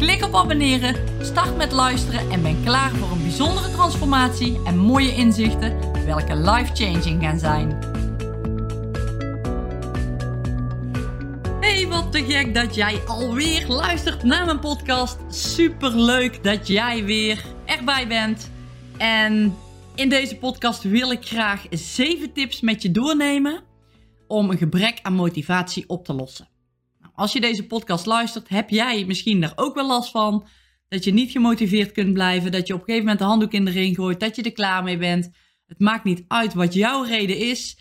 Klik op abonneren, start met luisteren en ben klaar voor een bijzondere transformatie en mooie inzichten, welke life-changing gaan zijn. Hey, wat te gek dat jij alweer luistert naar mijn podcast. Super leuk dat jij weer erbij bent. En in deze podcast wil ik graag 7 tips met je doornemen om een gebrek aan motivatie op te lossen. Als je deze podcast luistert, heb jij misschien daar ook wel last van. Dat je niet gemotiveerd kunt blijven. Dat je op een gegeven moment de handdoek in de ring gooit. Dat je er klaar mee bent. Het maakt niet uit wat jouw reden is.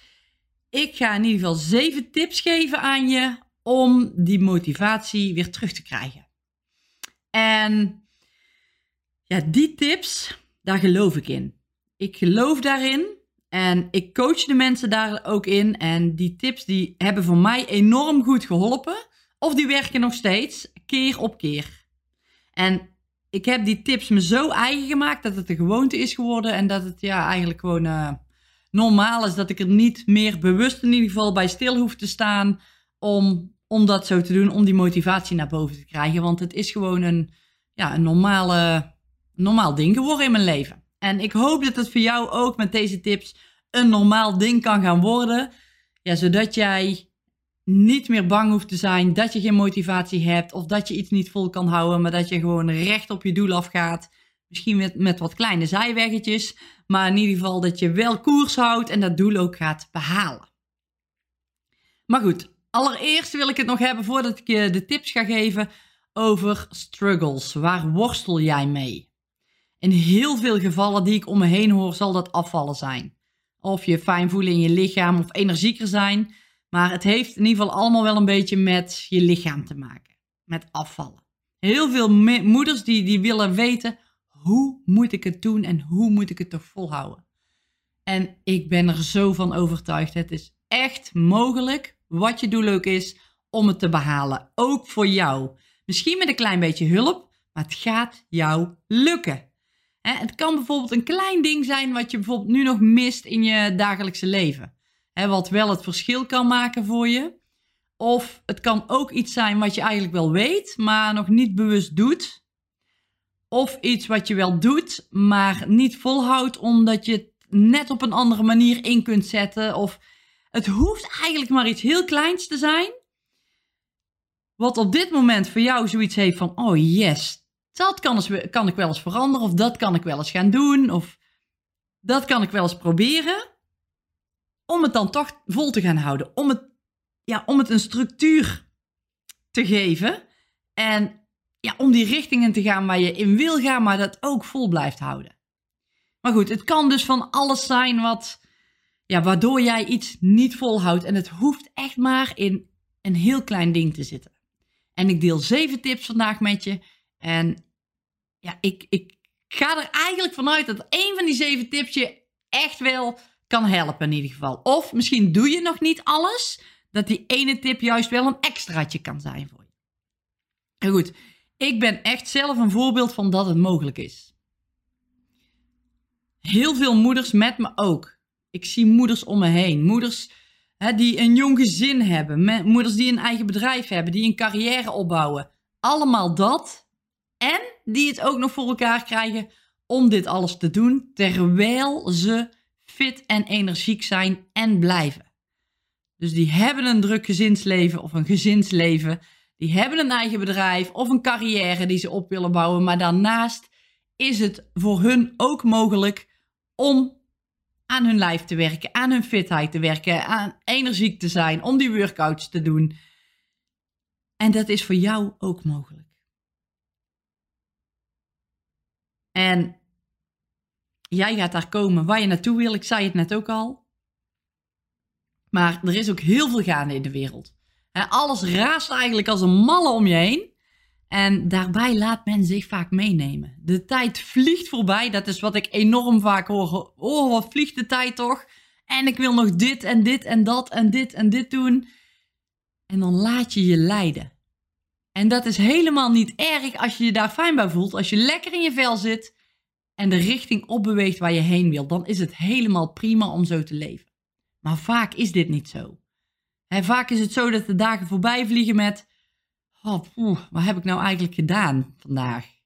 Ik ga in ieder geval zeven tips geven aan je om die motivatie weer terug te krijgen. En ja, die tips, daar geloof ik in. Ik geloof daarin en ik coach de mensen daar ook in. En die tips die hebben voor mij enorm goed geholpen. Of die werken nog steeds, keer op keer. En ik heb die tips me zo eigen gemaakt dat het een gewoonte is geworden. En dat het ja, eigenlijk gewoon uh, normaal is dat ik er niet meer bewust in ieder geval bij stil hoef te staan. Om, om dat zo te doen, om die motivatie naar boven te krijgen. Want het is gewoon een, ja, een normale, normaal ding geworden in mijn leven. En ik hoop dat het voor jou ook met deze tips een normaal ding kan gaan worden. Ja, zodat jij niet meer bang hoeft te zijn dat je geen motivatie hebt of dat je iets niet vol kan houden, maar dat je gewoon recht op je doel afgaat. Misschien met, met wat kleine zijweggetjes, maar in ieder geval dat je wel koers houdt en dat doel ook gaat behalen. Maar goed, allereerst wil ik het nog hebben voordat ik je de tips ga geven over struggles. Waar worstel jij mee? In heel veel gevallen die ik om me heen hoor, zal dat afvallen zijn. Of je fijn voelen in je lichaam of energieker zijn. Maar het heeft in ieder geval allemaal wel een beetje met je lichaam te maken. Met afvallen. Heel veel moeders die, die willen weten, hoe moet ik het doen en hoe moet ik het toch volhouden? En ik ben er zo van overtuigd. Het is echt mogelijk, wat je doel ook is, om het te behalen. Ook voor jou. Misschien met een klein beetje hulp, maar het gaat jou lukken. Het kan bijvoorbeeld een klein ding zijn wat je bijvoorbeeld nu nog mist in je dagelijkse leven wat wel het verschil kan maken voor je. Of het kan ook iets zijn wat je eigenlijk wel weet, maar nog niet bewust doet. Of iets wat je wel doet, maar niet volhoudt omdat je het net op een andere manier in kunt zetten. Of het hoeft eigenlijk maar iets heel kleins te zijn. Wat op dit moment voor jou zoiets heeft van: oh yes, dat kan, kan ik wel eens veranderen. Of dat kan ik wel eens gaan doen. Of dat kan ik wel eens proberen om het dan toch vol te gaan houden. Om het, ja, om het een structuur te geven. En ja, om die richtingen te gaan waar je in wil gaan, maar dat ook vol blijft houden. Maar goed, het kan dus van alles zijn wat, ja, waardoor jij iets niet volhoudt. En het hoeft echt maar in een heel klein ding te zitten. En ik deel zeven tips vandaag met je. En ja, ik, ik ga er eigenlijk vanuit dat één van die zeven tips je echt wel kan helpen in ieder geval. Of misschien doe je nog niet alles, dat die ene tip juist wel een extraatje kan zijn voor je. En goed, ik ben echt zelf een voorbeeld van dat het mogelijk is. Heel veel moeders met me ook. Ik zie moeders om me heen. Moeders hè, die een jong gezin hebben. Moeders die een eigen bedrijf hebben. Die een carrière opbouwen. Allemaal dat. En die het ook nog voor elkaar krijgen om dit alles te doen. Terwijl ze fit en energiek zijn en blijven. Dus die hebben een druk gezinsleven of een gezinsleven. Die hebben een eigen bedrijf of een carrière die ze op willen bouwen. Maar daarnaast is het voor hun ook mogelijk om aan hun lijf te werken, aan hun fitheid te werken, aan energiek te zijn, om die workouts te doen. En dat is voor jou ook mogelijk. En Jij gaat daar komen waar je naartoe wil. Ik zei het net ook al. Maar er is ook heel veel gaande in de wereld. alles raast eigenlijk als een malle om je heen. En daarbij laat men zich vaak meenemen. De tijd vliegt voorbij. Dat is wat ik enorm vaak hoor. Oh, wat vliegt de tijd toch? En ik wil nog dit en dit en dat en dit en dit doen. En dan laat je je leiden. En dat is helemaal niet erg als je je daar fijn bij voelt. Als je lekker in je vel zit en de richting opbeweegt waar je heen wil. Dan is het helemaal prima om zo te leven. Maar vaak is dit niet zo. Vaak is het zo dat de dagen voorbij vliegen met oh, wat heb ik nou eigenlijk gedaan vandaag?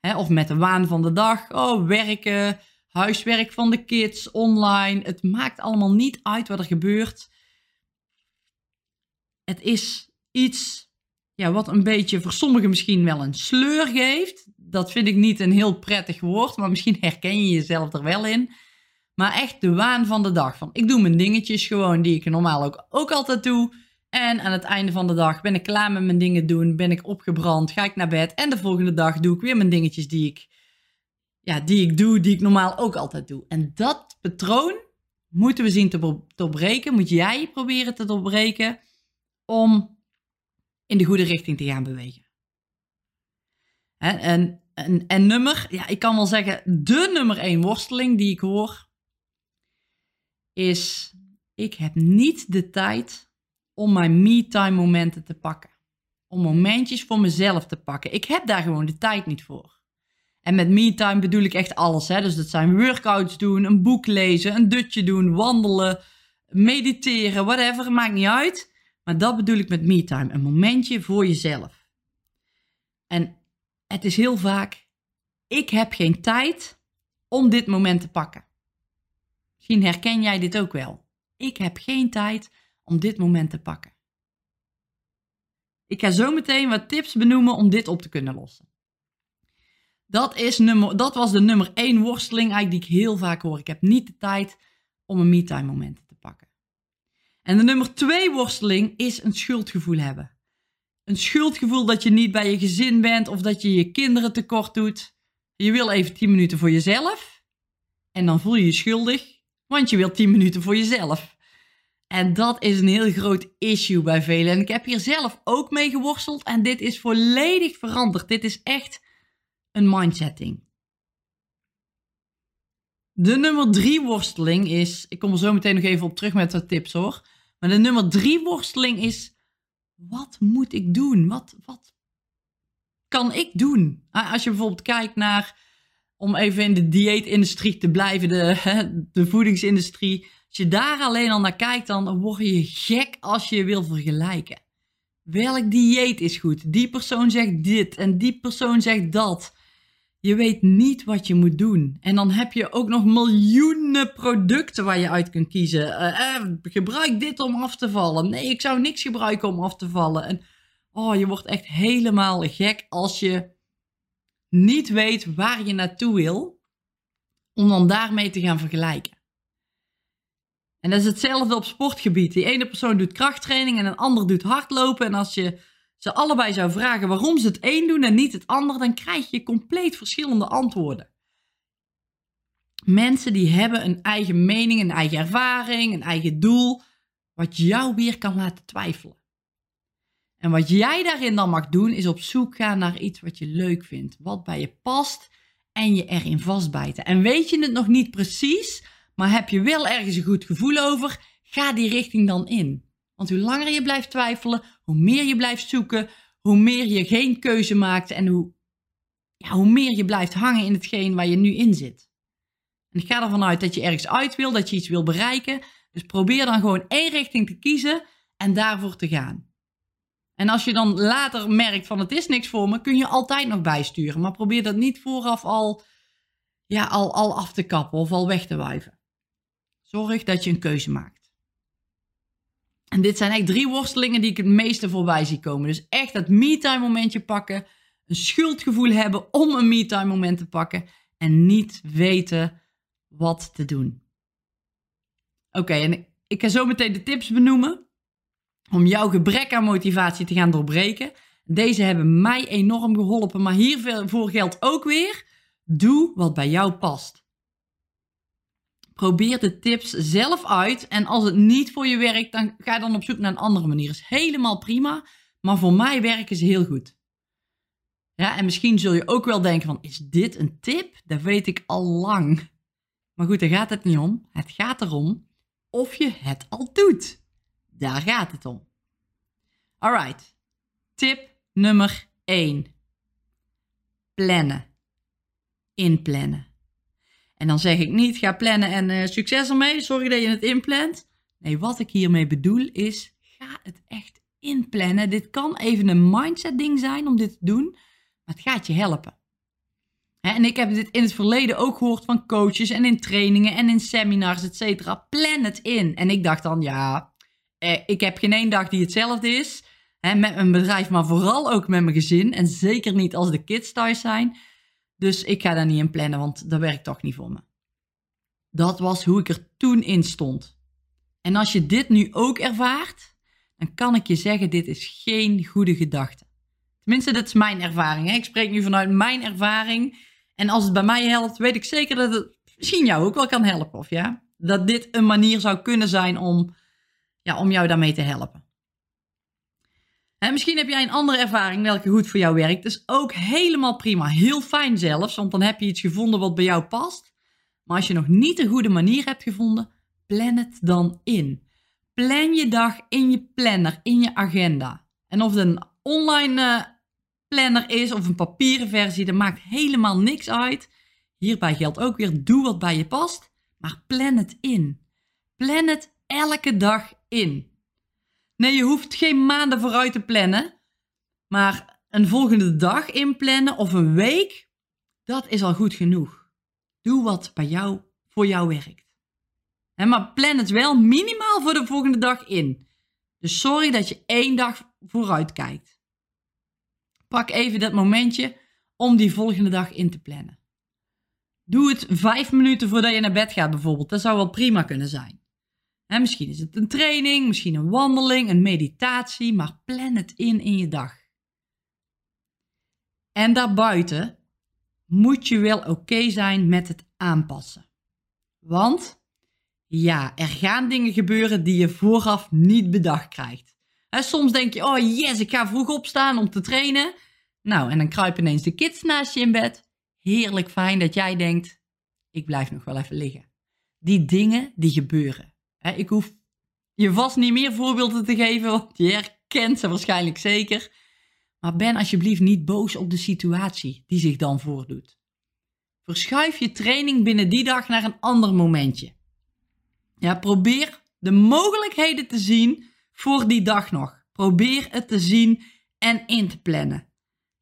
of met de waan van de dag, oh, werken, huiswerk van de kids, online. Het maakt allemaal niet uit wat er gebeurt. Het is iets ja, wat een beetje voor sommigen misschien wel een sleur geeft. Dat vind ik niet een heel prettig woord, maar misschien herken je jezelf er wel in. Maar echt de waan van de dag. Van, ik doe mijn dingetjes gewoon die ik normaal ook, ook altijd doe. En aan het einde van de dag ben ik klaar met mijn dingen doen, ben ik opgebrand, ga ik naar bed. En de volgende dag doe ik weer mijn dingetjes die ik, ja, die ik doe, die ik normaal ook altijd doe. En dat patroon moeten we zien te doorbreken, moet jij proberen te doorbreken om in de goede richting te gaan bewegen. En, en, en nummer, ja, ik kan wel zeggen, de nummer één worsteling die ik hoor, is: ik heb niet de tijd om mijn me-time momenten te pakken. Om momentjes voor mezelf te pakken. Ik heb daar gewoon de tijd niet voor. En met me-time bedoel ik echt alles. Hè? Dus dat zijn workouts doen, een boek lezen, een dutje doen, wandelen, mediteren, whatever. Maakt niet uit. Maar dat bedoel ik met me-time. Een momentje voor jezelf. En het is heel vaak, ik heb geen tijd om dit moment te pakken. Misschien herken jij dit ook wel. Ik heb geen tijd om dit moment te pakken. Ik ga zo meteen wat tips benoemen om dit op te kunnen lossen. Dat, is nummer, dat was de nummer één worsteling eigenlijk die ik heel vaak hoor. Ik heb niet de tijd om een me-time momenten te pakken. En de nummer twee worsteling is een schuldgevoel hebben. Een schuldgevoel dat je niet bij je gezin bent of dat je je kinderen tekort doet. Je wil even 10 minuten voor jezelf en dan voel je je schuldig, want je wilt 10 minuten voor jezelf. En dat is een heel groot issue bij velen. En ik heb hier zelf ook mee geworsteld. En dit is volledig veranderd. Dit is echt een mindsetting. De nummer drie worsteling is. Ik kom er zo meteen nog even op terug met wat tips hoor. Maar de nummer drie worsteling is. Wat moet ik doen? Wat, wat kan ik doen? Als je bijvoorbeeld kijkt naar. Om even in de dieetindustrie te blijven, de, de voedingsindustrie als je daar alleen al naar kijkt, dan word je gek als je wil vergelijken. Welk dieet is goed? Die persoon zegt dit en die persoon zegt dat. Je weet niet wat je moet doen. En dan heb je ook nog miljoenen producten waar je uit kunt kiezen. Uh, uh, gebruik dit om af te vallen. Nee, ik zou niks gebruiken om af te vallen. En oh, je wordt echt helemaal gek als je niet weet waar je naartoe wil. Om dan daarmee te gaan vergelijken. En dat is hetzelfde op sportgebied. Die ene persoon doet krachttraining en een ander doet hardlopen. En als je ze allebei zou vragen waarom ze het een doen en niet het ander, dan krijg je compleet verschillende antwoorden. Mensen die hebben een eigen mening, een eigen ervaring, een eigen doel, wat jou weer kan laten twijfelen. En wat jij daarin dan mag doen, is op zoek gaan naar iets wat je leuk vindt, wat bij je past en je erin vastbijten. En weet je het nog niet precies, maar heb je wel ergens een goed gevoel over, ga die richting dan in. Want hoe langer je blijft twijfelen, hoe meer je blijft zoeken, hoe meer je geen keuze maakt en hoe, ja, hoe meer je blijft hangen in hetgeen waar je nu in zit. En ik ga ervan uit dat je ergens uit wil, dat je iets wil bereiken. Dus probeer dan gewoon één richting te kiezen en daarvoor te gaan. En als je dan later merkt van het is niks voor me, kun je altijd nog bijsturen. Maar probeer dat niet vooraf al, ja, al, al af te kappen of al weg te wuiven. Zorg dat je een keuze maakt. En dit zijn echt drie worstelingen die ik het meeste voorbij zie komen. Dus echt dat me-time momentje pakken. Een schuldgevoel hebben om een me-time moment te pakken. En niet weten wat te doen. Oké, en ik ga zo meteen de tips benoemen. Om jouw gebrek aan motivatie te gaan doorbreken. Deze hebben mij enorm geholpen. Maar hiervoor geldt ook weer. Doe wat bij jou past. Probeer de tips zelf uit. En als het niet voor je werkt, dan ga dan op zoek naar een andere manier. Is helemaal prima. Maar voor mij werken ze heel goed. Ja, en misschien zul je ook wel denken van, is dit een tip? Dat weet ik al lang. Maar goed, daar gaat het niet om. Het gaat erom of je het al doet. Daar gaat het om. Alright. Tip nummer 1. Plannen. Inplannen. En dan zeg ik niet, ga plannen en uh, succes ermee. Zorg dat je het inplant. Nee, wat ik hiermee bedoel is, ga het echt inplannen. Dit kan even een mindset ding zijn om dit te doen, maar het gaat je helpen. En ik heb dit in het verleden ook gehoord van coaches en in trainingen en in seminars, et cetera. Plan het in. En ik dacht dan, ja, eh, ik heb geen één dag die hetzelfde is. Met mijn bedrijf, maar vooral ook met mijn gezin. En zeker niet als de kids thuis zijn. Dus ik ga daar niet in plannen, want dat werkt toch niet voor me. Dat was hoe ik er toen in stond. En als je dit nu ook ervaart, dan kan ik je zeggen, dit is geen goede gedachte. Tenminste, dat is mijn ervaring. Hè? Ik spreek nu vanuit mijn ervaring. En als het bij mij helpt, weet ik zeker dat het misschien jou ook wel kan helpen. Of ja, dat dit een manier zou kunnen zijn om, ja, om jou daarmee te helpen. En misschien heb jij een andere ervaring welke goed voor jou werkt. Dus ook helemaal prima. Heel fijn zelfs, want dan heb je iets gevonden wat bij jou past. Maar als je nog niet een goede manier hebt gevonden, plan het dan in. Plan je dag in je planner, in je agenda. En of het een online uh, planner is of een papieren versie, dat maakt helemaal niks uit. Hierbij geldt ook weer, doe wat bij je past, maar plan het in. Plan het elke dag in. Nee, je hoeft geen maanden vooruit te plannen, maar een volgende dag inplannen of een week, dat is al goed genoeg. Doe wat bij jou voor jou werkt. maar plan het wel minimaal voor de volgende dag in. Dus sorry dat je één dag vooruit kijkt. Pak even dat momentje om die volgende dag in te plannen. Doe het vijf minuten voordat je naar bed gaat bijvoorbeeld. Dat zou wel prima kunnen zijn. Misschien is het een training, misschien een wandeling, een meditatie, maar plan het in in je dag. En daarbuiten moet je wel oké zijn met het aanpassen. Want ja, er gaan dingen gebeuren die je vooraf niet bedacht krijgt soms denk je, oh yes, ik ga vroeg opstaan om te trainen. Nou, en dan kruipen ineens de kids naast je in bed. Heerlijk fijn dat jij denkt, ik blijf nog wel even liggen. Die dingen, die gebeuren. Ik hoef je vast niet meer voorbeelden te geven, want je herkent ze waarschijnlijk zeker. Maar ben alsjeblieft niet boos op de situatie die zich dan voordoet. Verschuif je training binnen die dag naar een ander momentje. Ja, probeer de mogelijkheden te zien voor die dag nog. Probeer het te zien en in te plannen.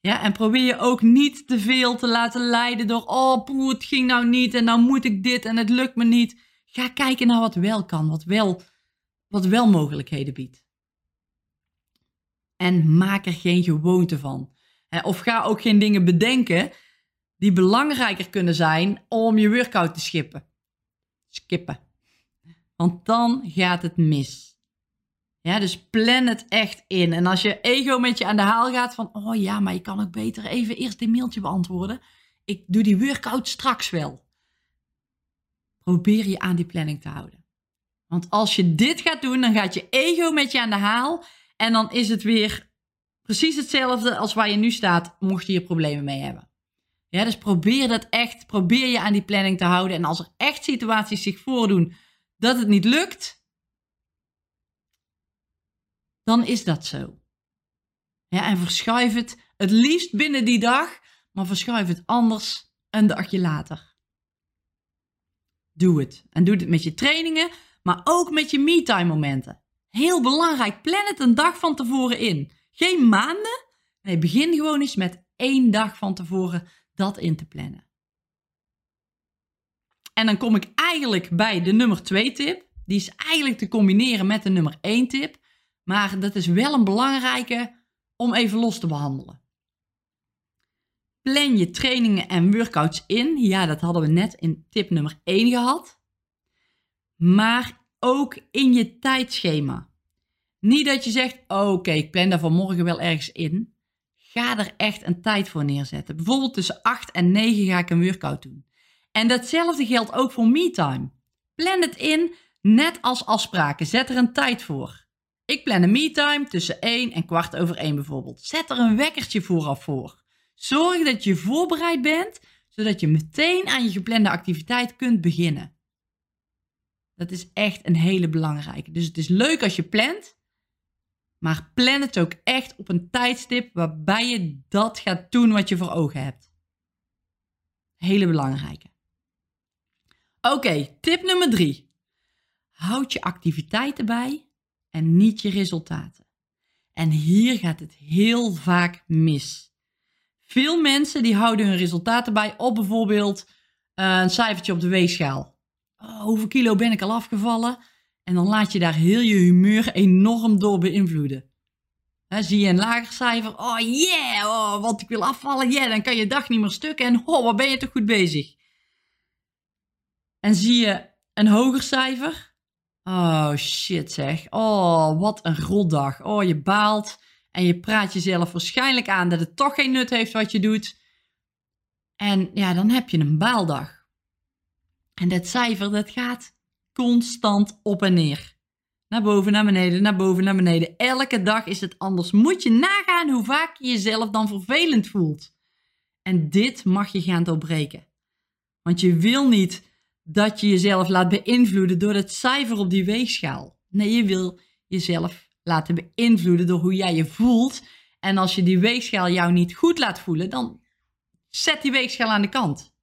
Ja, en probeer je ook niet te veel te laten leiden door, oh poeh, het ging nou niet en nou moet ik dit en het lukt me niet. Ga kijken naar wat wel kan, wat wel, wat wel mogelijkheden biedt. En maak er geen gewoonte van. Of ga ook geen dingen bedenken die belangrijker kunnen zijn om je workout te schippen. Skippen. Want dan gaat het mis. Ja, dus plan het echt in. En als je ego met je aan de haal gaat van, oh ja, maar je kan ook beter even eerst dit mailtje beantwoorden. Ik doe die workout straks wel. Probeer je aan die planning te houden. Want als je dit gaat doen, dan gaat je ego met je aan de haal. En dan is het weer precies hetzelfde als waar je nu staat, mocht je hier problemen mee hebben. Ja, dus probeer dat echt. Probeer je aan die planning te houden. En als er echt situaties zich voordoen dat het niet lukt, dan is dat zo. Ja, en verschuif het het liefst binnen die dag, maar verschuif het anders een dagje later. Doe het. En doe het met je trainingen, maar ook met je me-time momenten. Heel belangrijk, plan het een dag van tevoren in. Geen maanden. Nee, begin gewoon eens met één dag van tevoren dat in te plannen. En dan kom ik eigenlijk bij de nummer 2 tip. Die is eigenlijk te combineren met de nummer 1 tip. Maar dat is wel een belangrijke om even los te behandelen. Plan je trainingen en workouts in. Ja, dat hadden we net in tip nummer 1 gehad. Maar ook in je tijdschema. Niet dat je zegt, oké, ik plan daar vanmorgen wel ergens in. Ga er echt een tijd voor neerzetten. Bijvoorbeeld tussen 8 en 9 ga ik een workout doen. En datzelfde geldt ook voor me-time. Plan het in, net als afspraken. Zet er een tijd voor. Ik plan een me-time tussen 1 en kwart over 1 bijvoorbeeld. Zet er een wekkertje vooraf voor. Zorg dat je voorbereid bent, zodat je meteen aan je geplande activiteit kunt beginnen. Dat is echt een hele belangrijke. Dus het is leuk als je plant, maar plan het ook echt op een tijdstip waarbij je dat gaat doen wat je voor ogen hebt. Hele belangrijke. Oké, tip nummer drie. Houd je activiteiten bij en niet je resultaten. En hier gaat het heel vaak mis. Veel mensen die houden hun resultaten bij op bijvoorbeeld eh, een cijfertje op de weegschaal. Oh, hoeveel kilo ben ik al afgevallen? En dan laat je daar heel je humeur enorm door beïnvloeden. zie je een lager cijfer, oh yeah, oh, want ik wil afvallen, yeah, dan kan je dag niet meer stukken en oh, wat ben je toch goed bezig. En zie je een hoger cijfer, oh shit zeg, oh wat een rotdag, oh je baalt en je praat jezelf waarschijnlijk aan dat het toch geen nut heeft wat je doet. En ja, dan heb je een baaldag. En dat cijfer, dat gaat constant op en neer. Naar boven, naar beneden, naar boven, naar beneden. Elke dag is het anders. Moet je nagaan hoe vaak je jezelf dan vervelend voelt. En dit mag je gaan doorbreken. Want je wil niet dat je jezelf laat beïnvloeden door het cijfer op die weegschaal. Nee, je wil jezelf laten beïnvloeden door hoe jij je voelt. En als je die weegschaal jou niet goed laat voelen, dan zet die weegschaal aan de kant.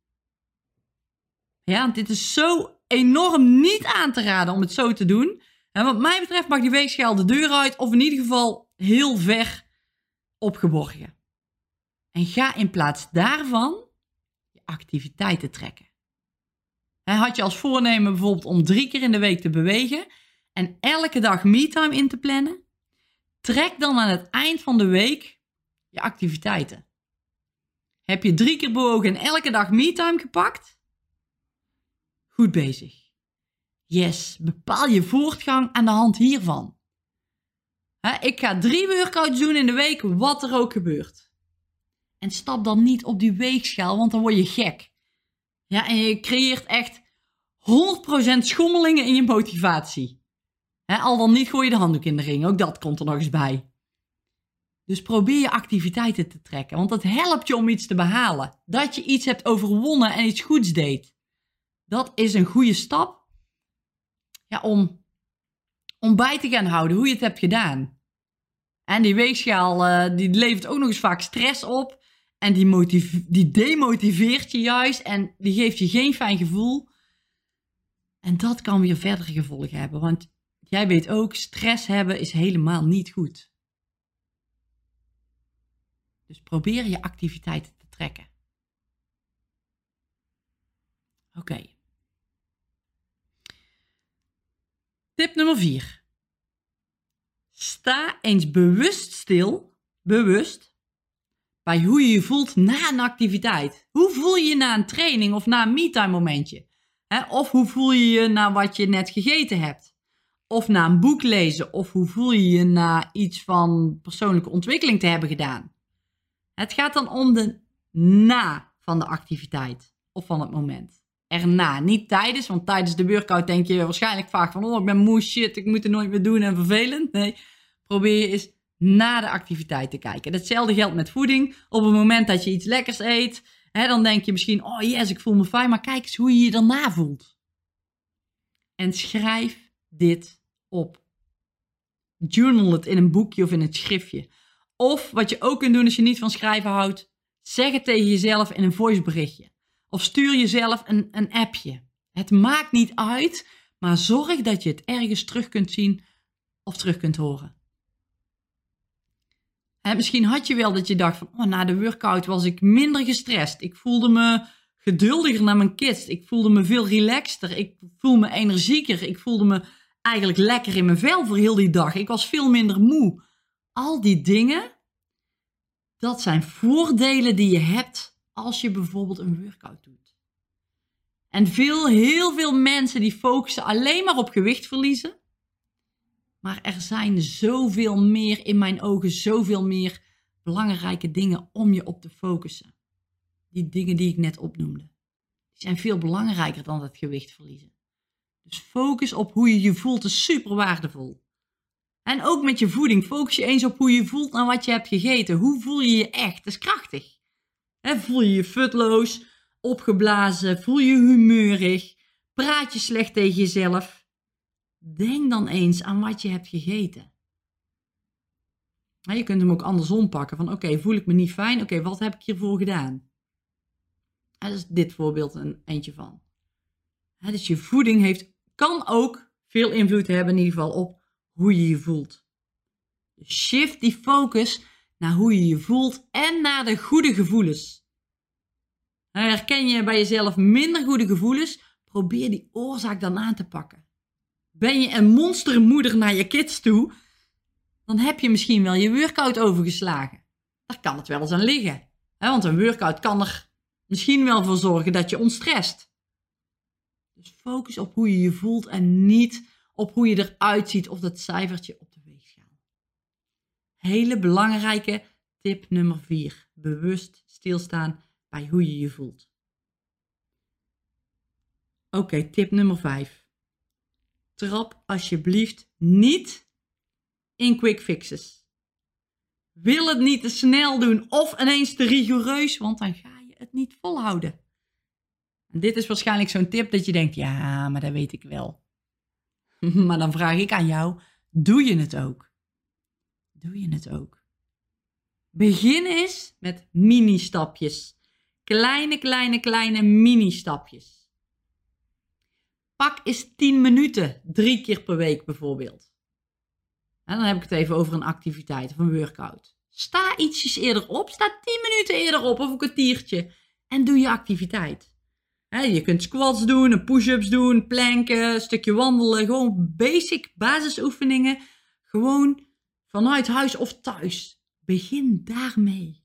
Ja, dit is zo enorm niet aan te raden om het zo te doen. En wat mij betreft mag die weegschaal de deur uit of in ieder geval heel ver opgeborgen. En ga in plaats daarvan je activiteiten trekken. had je als voornemen bijvoorbeeld om drie keer in de week te bewegen en elke dag me-time in te plannen? Trek dan aan het eind van de week je activiteiten. Heb je drie keer bewogen en elke dag me-time gepakt? Goed bezig. Yes, bepaal je voortgang aan de hand hiervan. ik ga drie workouts doen in de week, wat er ook gebeurt. En stap dan niet op die weegschaal, want dan word je gek. Ja, en je creëert echt 100% schommelingen in je motivatie. Al dan niet gooi je de handdoek in de ring, ook dat komt er nog eens bij. Dus probeer je activiteiten te trekken, want dat helpt je om iets te behalen. Dat je iets hebt overwonnen en iets goeds deed. Dat is een goede stap ja, om, om bij te gaan houden hoe je het hebt gedaan. En die weegschaal uh, die levert ook nog eens vaak stress op. En die, die demotiveert je juist en die geeft je geen fijn gevoel. En dat kan weer verdere gevolgen hebben. Want jij weet ook, stress hebben is helemaal niet goed. Dus probeer je activiteiten te trekken. Oké. Tip nummer 4. Sta eens bewust stil, bewust, bij hoe je je voelt na een activiteit. Hoe voel je je na een training of na een me-time momentje? Of hoe voel je je na wat je net gegeten hebt? Of na een boek lezen? Of hoe voel je je na iets van persoonlijke ontwikkeling te hebben gedaan? Het gaat dan om de na van de activiteit of van het moment erna. Niet tijdens, want tijdens de workout denk je waarschijnlijk vaak van... oh, ik ben moe, shit, ik moet het nooit meer doen en vervelend. Nee, probeer je eens na de activiteit te kijken. Hetzelfde geldt met voeding. Op het moment dat je iets lekkers eet, hè, dan denk je misschien... oh yes, ik voel me fijn, maar kijk eens hoe je je daarna voelt. En schrijf dit op. Journal het in een boekje of in een schriftje. Of wat je ook kunt doen als je niet van schrijven houdt... zeg het tegen jezelf in een voiceberichtje. Of stuur jezelf een, een appje. Het maakt niet uit, maar zorg dat je het ergens terug kunt zien of terug kunt horen. misschien had je wel dat je dacht van, oh, na de workout was ik minder gestrest. Ik voelde me geduldiger naar mijn kids. Ik voelde me veel relaxter. Ik voel me energieker. Ik voelde me eigenlijk lekker in mijn vel voor heel die dag. Ik was veel minder moe. Al die dingen, dat zijn voordelen die je hebt als je bijvoorbeeld een workout doet. En veel, heel veel mensen die focussen alleen maar op gewicht verliezen. Maar er zijn zoveel meer, in mijn ogen, zoveel meer belangrijke dingen om je op te focussen. Die dingen die ik net opnoemde. Die zijn veel belangrijker dan het gewicht verliezen. Dus focus op hoe je je voelt is super waardevol. En ook met je voeding, focus je eens op hoe je voelt en wat je hebt gegeten. Hoe voel je je echt? Dat is krachtig. voel je je futloos, opgeblazen, voel je humeurig, praat je slecht tegen jezelf? Denk dan eens aan wat je hebt gegeten. Je kunt hem ook andersom pakken. Van oké, voel ik me niet fijn? Oké, wat heb ik hiervoor gedaan? Dat is dit voorbeeld een eentje van. Dus je voeding heeft, kan ook veel invloed hebben in ieder geval op hoe je je voelt. Dus shift die focus naar hoe je je voelt en naar de goede gevoelens. Herken je bij jezelf minder goede gevoelens? Probeer die oorzaak dan aan te pakken. Ben je een monstermoeder naar je kids toe? Dan heb je misschien wel je workout overgeslagen. Daar kan het wel eens aan liggen. Want een workout kan er misschien wel voor zorgen dat je ontstrest. Focus op hoe je je voelt en niet op hoe je eruit ziet of dat cijfertje op de weegschaal. Hele belangrijke tip nummer 4. Bewust stilstaan bij hoe je je voelt. Oké, tip nummer 5. Trap alsjeblieft niet in quick fixes. Wil het niet te snel doen of ineens te rigoureus, want dan ga je het niet volhouden. Dit is waarschijnlijk zo'n tip dat je denkt, ja, maar dat weet ik wel. maar dan vraag ik aan jou, doe je het ook? Doe je het ook? Begin eens met mini-stapjes. Kleine, kleine, kleine mini-stapjes. Pak eens 10 minuten, drie keer per week bijvoorbeeld. En dan heb ik het even over een activiteit of een workout. Sta ietsjes eerder op, sta 10 minuten eerder op of een kwartiertje en doe je activiteit je kunt squats doen, push-ups doen, planken, een stukje wandelen. Gewoon basic basisoefeningen. Gewoon vanuit huis of thuis. Begin daarmee.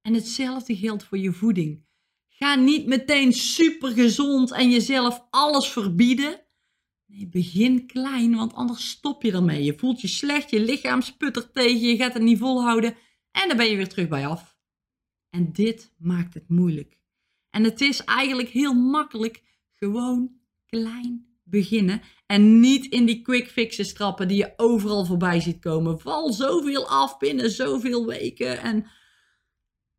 En hetzelfde geldt voor je voeding. Ga niet meteen super gezond en jezelf alles verbieden. Nee, begin klein, want anders stop je ermee. Je voelt je slecht, je lichaam sputtert tegen, je gaat het niet volhouden en dan ben je weer terug bij af. En dit maakt het moeilijk. En het is eigenlijk heel makkelijk gewoon klein beginnen. En niet in die quick fixes trappen die je overal voorbij ziet komen. Val zoveel af binnen zoveel weken. En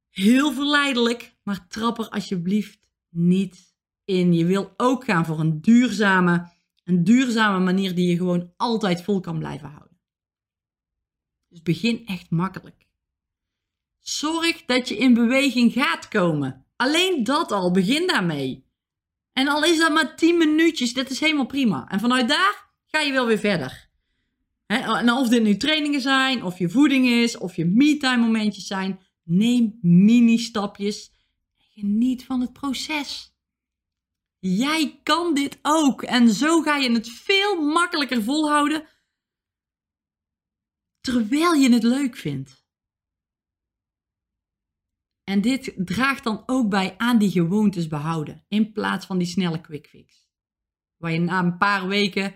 heel verleidelijk. Maar trap er alsjeblieft niet in. Je wil ook gaan voor een duurzame, een duurzame manier die je gewoon altijd vol kan blijven houden. Dus begin echt makkelijk. Zorg dat je in beweging gaat komen. Alleen dat al, begin daarmee. En al is dat maar 10 minuutjes, dat is helemaal prima. En vanuit daar ga je wel weer verder. en of dit nu trainingen zijn, of je voeding is, of je me-time momentjes zijn, neem mini-stapjes en geniet van het proces. Jij kan dit ook en zo ga je het veel makkelijker volhouden terwijl je het leuk vindt. En dit draagt dan ook bij aan die gewoontes behouden, in plaats van die snelle quick fix. Waar je na een paar weken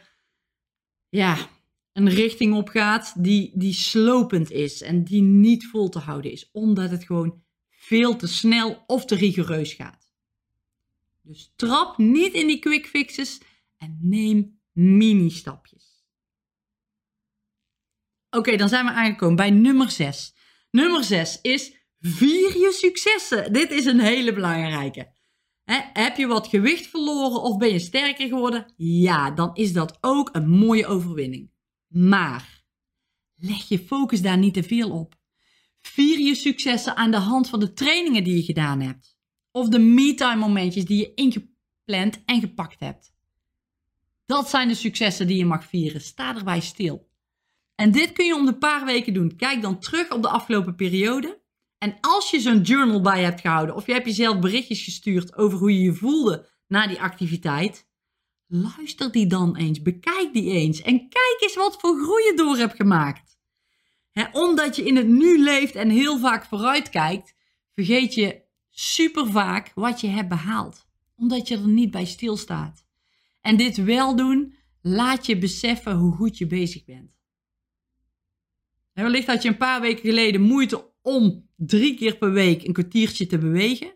ja, een richting op gaat die, die slopend is en die niet vol te houden is, omdat het gewoon veel te snel of te rigoureus gaat. Dus trap niet in die quick fixes en neem mini-stapjes. Oké, dan zijn we aangekomen bij nummer 6. Nummer 6 is Vier je successen. Dit is een hele belangrijke. heb je wat gewicht verloren of ben je sterker geworden? Ja, dan is dat ook een mooie overwinning. Maar leg je focus daar niet te veel op. Vier je successen aan de hand van de trainingen die je gedaan hebt. Of de me-time momentjes die je ingepland en gepakt hebt. Dat zijn de successen die je mag vieren. Sta erbij stil. En dit kun je om een paar weken doen. Kijk dan terug op de afgelopen periode en als je zo'n journal bij hebt gehouden of je hebt jezelf berichtjes gestuurd over hoe je je voelde na die activiteit, luister die dan eens, bekijk die eens en kijk eens wat voor groei je door hebt gemaakt. omdat je in het nu leeft en heel vaak vooruit kijkt, vergeet je super vaak wat je hebt behaald, omdat je er niet bij stilstaat. En dit wel doen, laat je beseffen hoe goed je bezig bent. wellicht had je een paar weken geleden moeite om drie keer per week een kwartiertje te bewegen.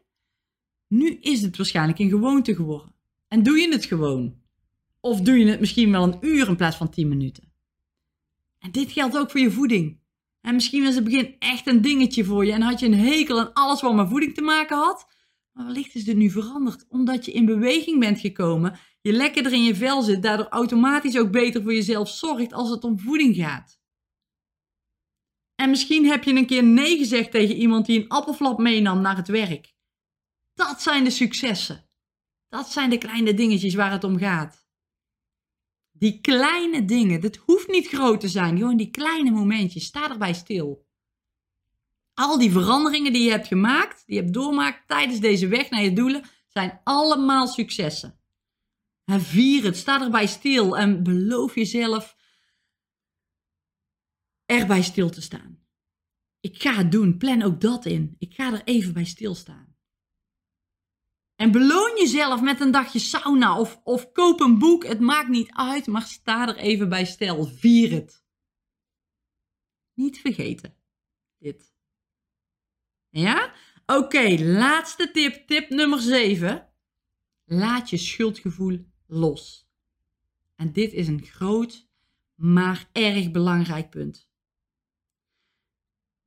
Nu is het waarschijnlijk een gewoonte geworden. En doe je het gewoon. Of doe je het misschien wel een uur in plaats van 10 minuten. En dit geldt ook voor je voeding. En misschien was het begin echt een dingetje voor je en had je een hekel aan alles wat met voeding te maken had. Maar wellicht is dit nu veranderd omdat je in beweging bent gekomen, je lekkerder in je vel zit, daardoor automatisch ook beter voor jezelf zorgt als het om voeding gaat. En misschien heb je een keer nee gezegd tegen iemand die een appelflap meenam naar het werk. Dat zijn de successen. Dat zijn de kleine dingetjes waar het om gaat. Die kleine dingen, dat hoeft niet groot te zijn, gewoon die kleine momentjes, sta erbij stil. Al die veranderingen die je hebt gemaakt, die je hebt doormaakt tijdens deze weg naar je doelen, zijn allemaal successen. En vier het, sta erbij stil en beloof jezelf erbij stil te staan. Ik ga het doen, plan ook dat in. Ik ga er even bij stilstaan. En beloon jezelf met een dagje sauna of, of koop een boek. Het maakt niet uit, maar sta er even bij stil. Vier het. Niet vergeten. Dit. Ja? Oké, laatste tip. Tip nummer 7. Laat je schuldgevoel los. En dit is een groot, maar erg belangrijk punt.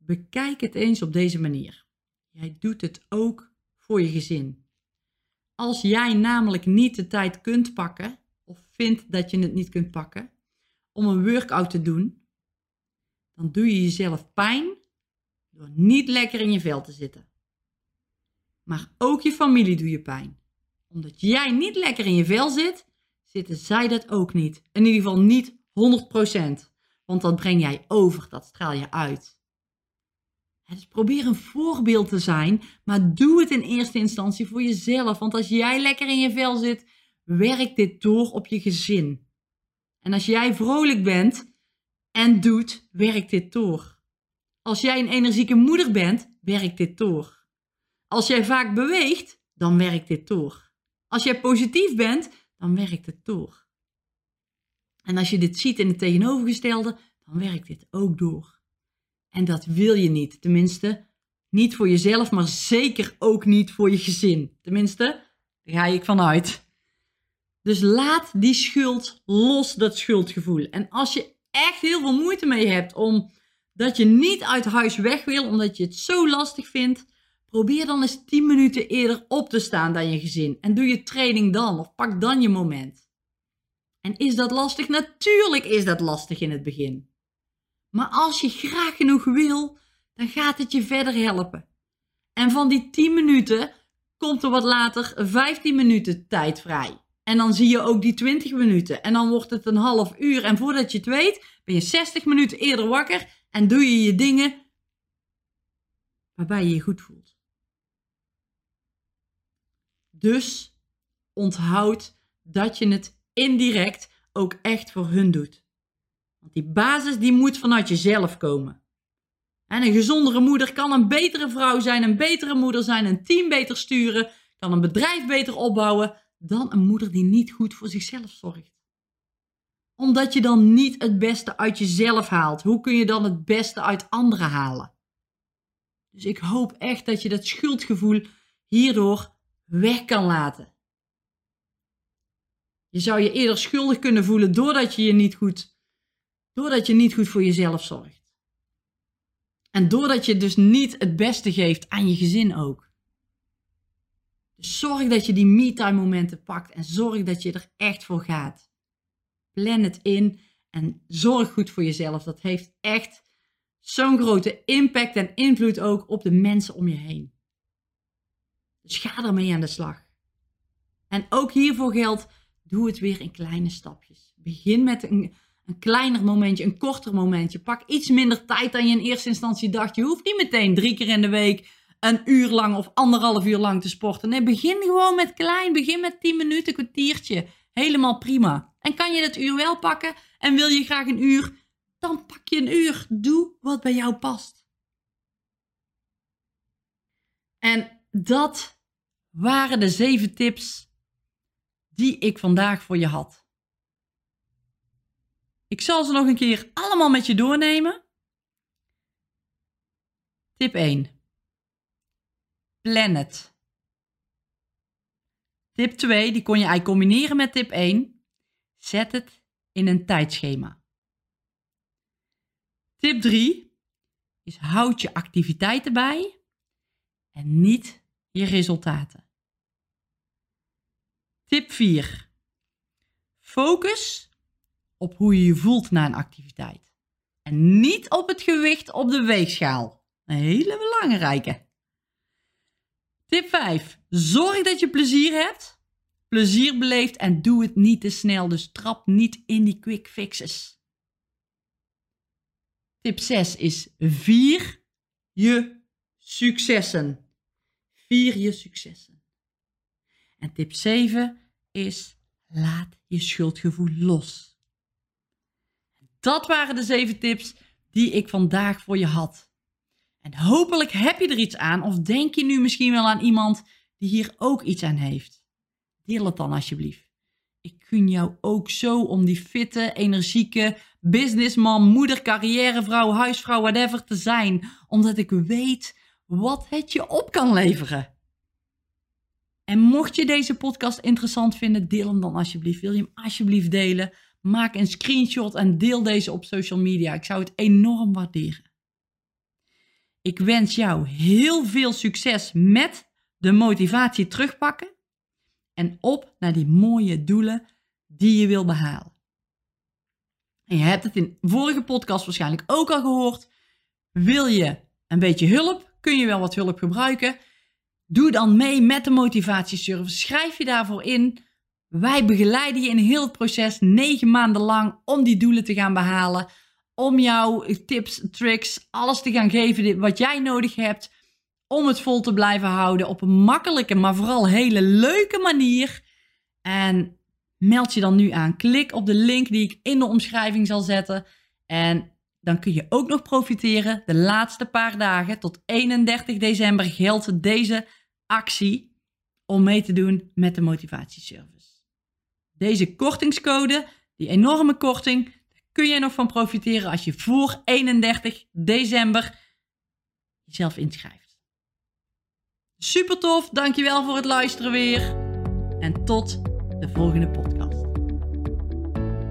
Bekijk het eens op deze manier. Jij doet het ook voor je gezin. Als jij namelijk niet de tijd kunt pakken, of vindt dat je het niet kunt pakken, om een workout te doen, dan doe je jezelf pijn door niet lekker in je vel te zitten. Maar ook je familie doe je pijn. Omdat jij niet lekker in je vel zit, zitten zij dat ook niet. In ieder geval niet 100%. Want dat breng jij over, dat straal je uit. Probeer een voorbeeld te zijn, maar doe het in eerste instantie voor jezelf. Want als jij lekker in je vel zit, werkt dit door op je gezin. En als jij vrolijk bent en doet, werkt dit door. Als jij een energieke moeder bent, werkt dit door. Als jij vaak beweegt, dan werkt dit door. Als jij positief bent, dan werkt het door. En als je dit ziet in het tegenovergestelde, dan werkt dit ook door. En dat wil je niet. Tenminste, niet voor jezelf, maar zeker ook niet voor je gezin. Tenminste, daar ga ik vanuit. Dus laat die schuld los, dat schuldgevoel. En als je echt heel veel moeite mee hebt om dat je niet uit huis weg wil, omdat je het zo lastig vindt, probeer dan eens 10 minuten eerder op te staan dan je gezin. En doe je training dan, of pak dan je moment. En is dat lastig? Natuurlijk is dat lastig in het begin. Maar als je graag genoeg wil, dan gaat het je verder helpen. En van die 10 minuten komt er wat later 15 minuten tijd vrij. En dan zie je ook die 20 minuten. En dan wordt het een half uur. En voordat je het weet, ben je 60 minuten eerder wakker en doe je je dingen waarbij je je goed voelt. Dus onthoud dat je het indirect ook echt voor hun doet. Want die basis die moet vanuit jezelf komen. En een gezondere moeder kan een betere vrouw zijn, een betere moeder zijn, een team beter sturen, kan een bedrijf beter opbouwen dan een moeder die niet goed voor zichzelf zorgt. Omdat je dan niet het beste uit jezelf haalt. Hoe kun je dan het beste uit anderen halen? Dus ik hoop echt dat je dat schuldgevoel hierdoor weg kan laten. Je zou je eerder schuldig kunnen voelen doordat je je niet goed Doordat je niet goed voor jezelf zorgt. En doordat je dus niet het beste geeft aan je gezin ook. Dus zorg dat je die me-time momenten pakt en zorg dat je er echt voor gaat. Plan het in en zorg goed voor jezelf. Dat heeft echt zo'n grote impact en invloed ook op de mensen om je heen. Dus ga ermee aan de slag. En ook hiervoor geldt, doe het weer in kleine stapjes. Begin met een, een kleiner momentje, een korter momentje. Pak iets minder tijd dan je in eerste instantie dacht. Je hoeft niet meteen drie keer in de week een uur lang of anderhalf uur lang te sporten. Nee, begin gewoon met klein. Begin met 10 minuten, kwartiertje. Helemaal prima. En kan je dat uur wel pakken en wil je graag een uur, dan pak je een uur. Doe wat bij jou past. En dat waren de zeven tips die ik vandaag voor je had. Ik zal ze nog een keer allemaal met je doornemen. Tip 1. Plan het. Tip 2, die kon je eigenlijk combineren met tip 1. Zet het in een tijdschema. Tip 3. is houd je activiteiten bij en niet je resultaten. Tip 4. Focus op hoe je je voelt na een activiteit. En niet op het gewicht op de weegschaal. Een hele belangrijke. Tip 5. Zorg dat je plezier hebt, plezier beleeft en doe het niet te snel. Dus trap niet in die quick fixes. Tip 6 is vier je successen. Vier je successen. En tip 7 is laat je schuldgevoel los. Dat waren de zeven tips die ik vandaag voor je had. En hopelijk heb je er iets aan of denk je nu misschien wel aan iemand die hier ook iets aan heeft. Deel het dan alsjeblieft. Ik gun jou ook zo om die fitte, energieke businessman, moeder, carrièrevrouw, huisvrouw, whatever te zijn. Omdat ik weet wat het je op kan leveren. En mocht je deze podcast interessant vinden, deel hem dan alsjeblieft. Wil je hem alsjeblieft delen? Maak een screenshot en deel deze op social media. Ik zou het enorm waarderen. Ik wens jou heel veel succes met de motivatie terugpakken en op naar die mooie doelen die je wil behalen. En je hebt het in vorige podcast waarschijnlijk ook al gehoord. Wil je een beetje hulp? Kun je wel wat hulp gebruiken? Doe dan mee met de motivatieservice. Schrijf je daarvoor in. Wij begeleiden je in heel het proces negen maanden lang om die doelen te gaan behalen. Om jou tips, tricks, alles te gaan geven wat jij nodig hebt om het vol te blijven houden op een makkelijke, maar vooral hele leuke manier. En meld je dan nu aan. Klik op de link die ik in de omschrijving zal zetten. En dan kun je ook nog profiteren. De laatste paar dagen tot 31 december geldt deze actie om mee te doen met de motivatieservice. Deze kortingscode, die enorme korting, kun je nog van profiteren als je voor 31 december jezelf inschrijft. Super tof, dankjewel voor het luisteren weer. En tot de volgende podcast.